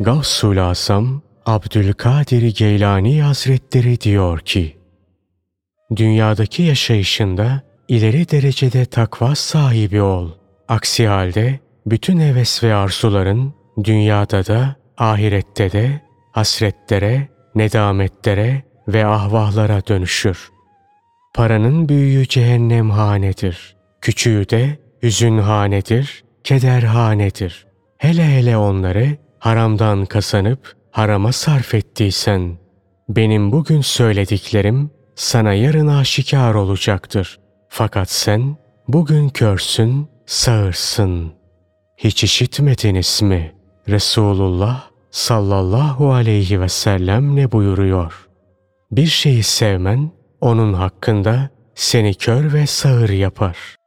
Gavsul Asam Abdülkadir Geylani Hazretleri diyor ki, Dünyadaki yaşayışında ileri derecede takva sahibi ol. Aksi halde bütün heves ve arzuların dünyada da ahirette de hasretlere, nedametlere ve ahvahlara dönüşür. Paranın büyüğü cehennemhanedir. Küçüğü de hüzünhanedir, kederhanedir. Hele hele onları haramdan kazanıp harama sarf ettiysen, benim bugün söylediklerim sana yarın aşikar olacaktır. Fakat sen bugün körsün, sağırsın. Hiç işitmediniz mi? Resulullah sallallahu aleyhi ve sellem ne buyuruyor? Bir şeyi sevmen onun hakkında seni kör ve sağır yapar.